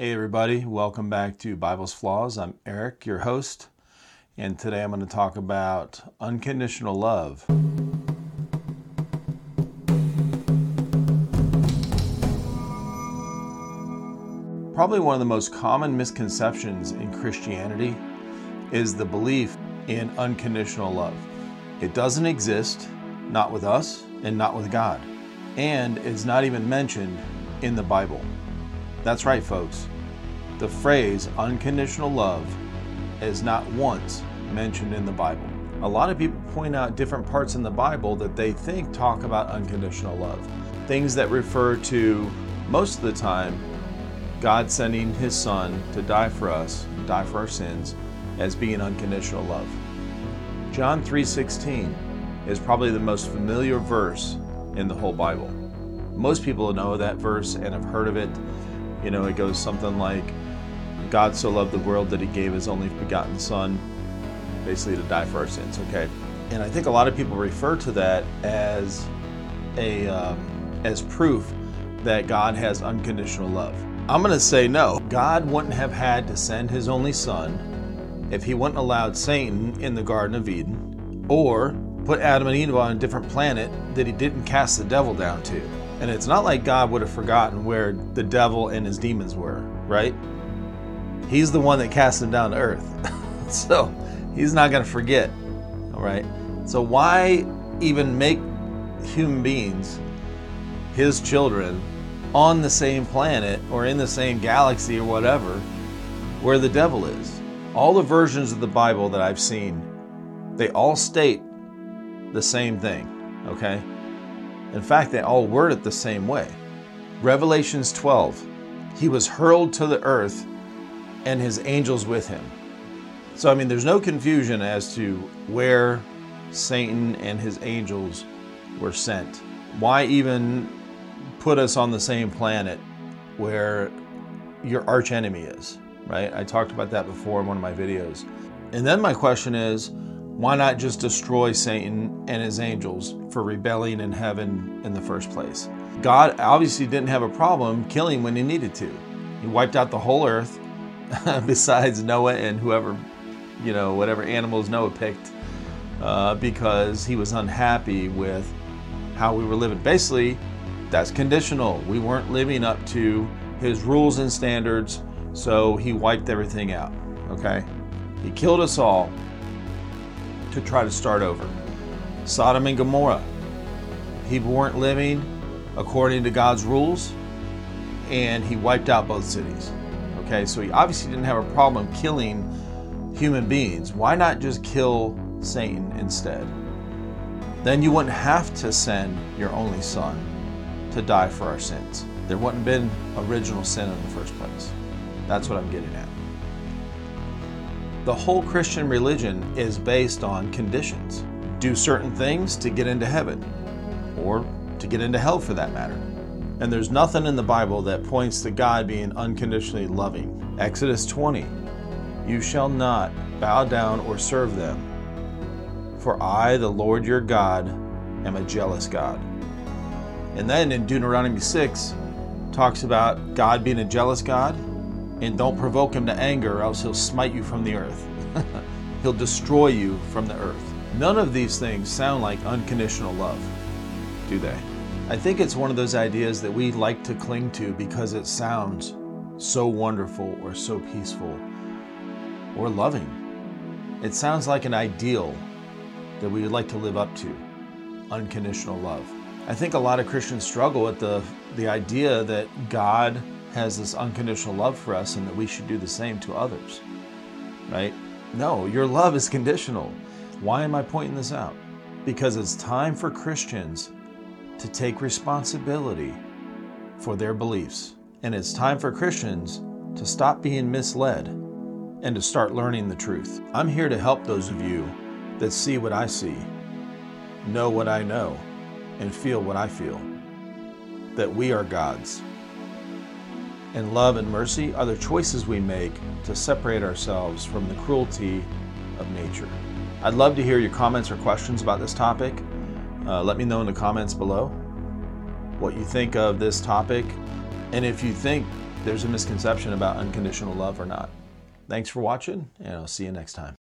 Hey, everybody, welcome back to Bible's Flaws. I'm Eric, your host, and today I'm going to talk about unconditional love. Probably one of the most common misconceptions in Christianity is the belief in unconditional love. It doesn't exist, not with us and not with God, and it's not even mentioned in the Bible. That's right, folks. The phrase unconditional love is not once mentioned in the Bible. A lot of people point out different parts in the Bible that they think talk about unconditional love. Things that refer to, most of the time, God sending His Son to die for us, die for our sins, as being unconditional love. John 3:16 is probably the most familiar verse in the whole Bible. Most people know that verse and have heard of it. You know, it goes something like, God so loved the world that he gave his only begotten Son, basically to die for our sins, okay? And I think a lot of people refer to that as a um, as proof that God has unconditional love. I'm going to say no. God wouldn't have had to send his only son if he wouldn't allowed Satan in the Garden of Eden or put Adam and Eve on a different planet that he didn't cast the devil down to. And it's not like God would have forgotten where the devil and his demons were, right? He's the one that cast them down to earth. so he's not going to forget, all right? So why even make human beings, his children, on the same planet or in the same galaxy or whatever where the devil is? All the versions of the Bible that I've seen, they all state the same thing, okay? In fact, they all word it the same way. Revelations 12, he was hurled to the earth and his angels with him. So, I mean, there's no confusion as to where Satan and his angels were sent. Why even put us on the same planet where your archenemy is, right? I talked about that before in one of my videos. And then my question is, why not just destroy Satan and his angels for rebelling in heaven in the first place? God obviously didn't have a problem killing when he needed to. He wiped out the whole earth, besides Noah and whoever, you know, whatever animals Noah picked, uh, because he was unhappy with how we were living. Basically, that's conditional. We weren't living up to his rules and standards, so he wiped everything out. Okay? He killed us all to try to start over. Sodom and Gomorrah. People weren't living according to God's rules, and he wiped out both cities. Okay, so he obviously didn't have a problem killing human beings. Why not just kill Satan instead? Then you wouldn't have to send your only son to die for our sins. There wouldn't have been original sin in the first place. That's what I'm getting at. The whole Christian religion is based on conditions. Do certain things to get into heaven, or to get into hell for that matter. And there's nothing in the Bible that points to God being unconditionally loving. Exodus 20 You shall not bow down or serve them, for I, the Lord your God, am a jealous God. And then in Deuteronomy 6, talks about God being a jealous God and don't provoke him to anger, or else he'll smite you from the earth. he'll destroy you from the earth. None of these things sound like unconditional love, do they? I think it's one of those ideas that we like to cling to because it sounds so wonderful or so peaceful or loving. It sounds like an ideal that we would like to live up to unconditional love. I think a lot of Christians struggle with the, the idea that God has this unconditional love for us and that we should do the same to others. Right? No, your love is conditional. Why am I pointing this out? Because it's time for Christians to take responsibility for their beliefs. And it's time for Christians to stop being misled and to start learning the truth. I'm here to help those of you that see what I see, know what I know, and feel what I feel. That we are God's and love and mercy are the choices we make to separate ourselves from the cruelty of nature. I'd love to hear your comments or questions about this topic. Uh, let me know in the comments below what you think of this topic. And if you think there's a misconception about unconditional love or not. Thanks for watching, and I'll see you next time.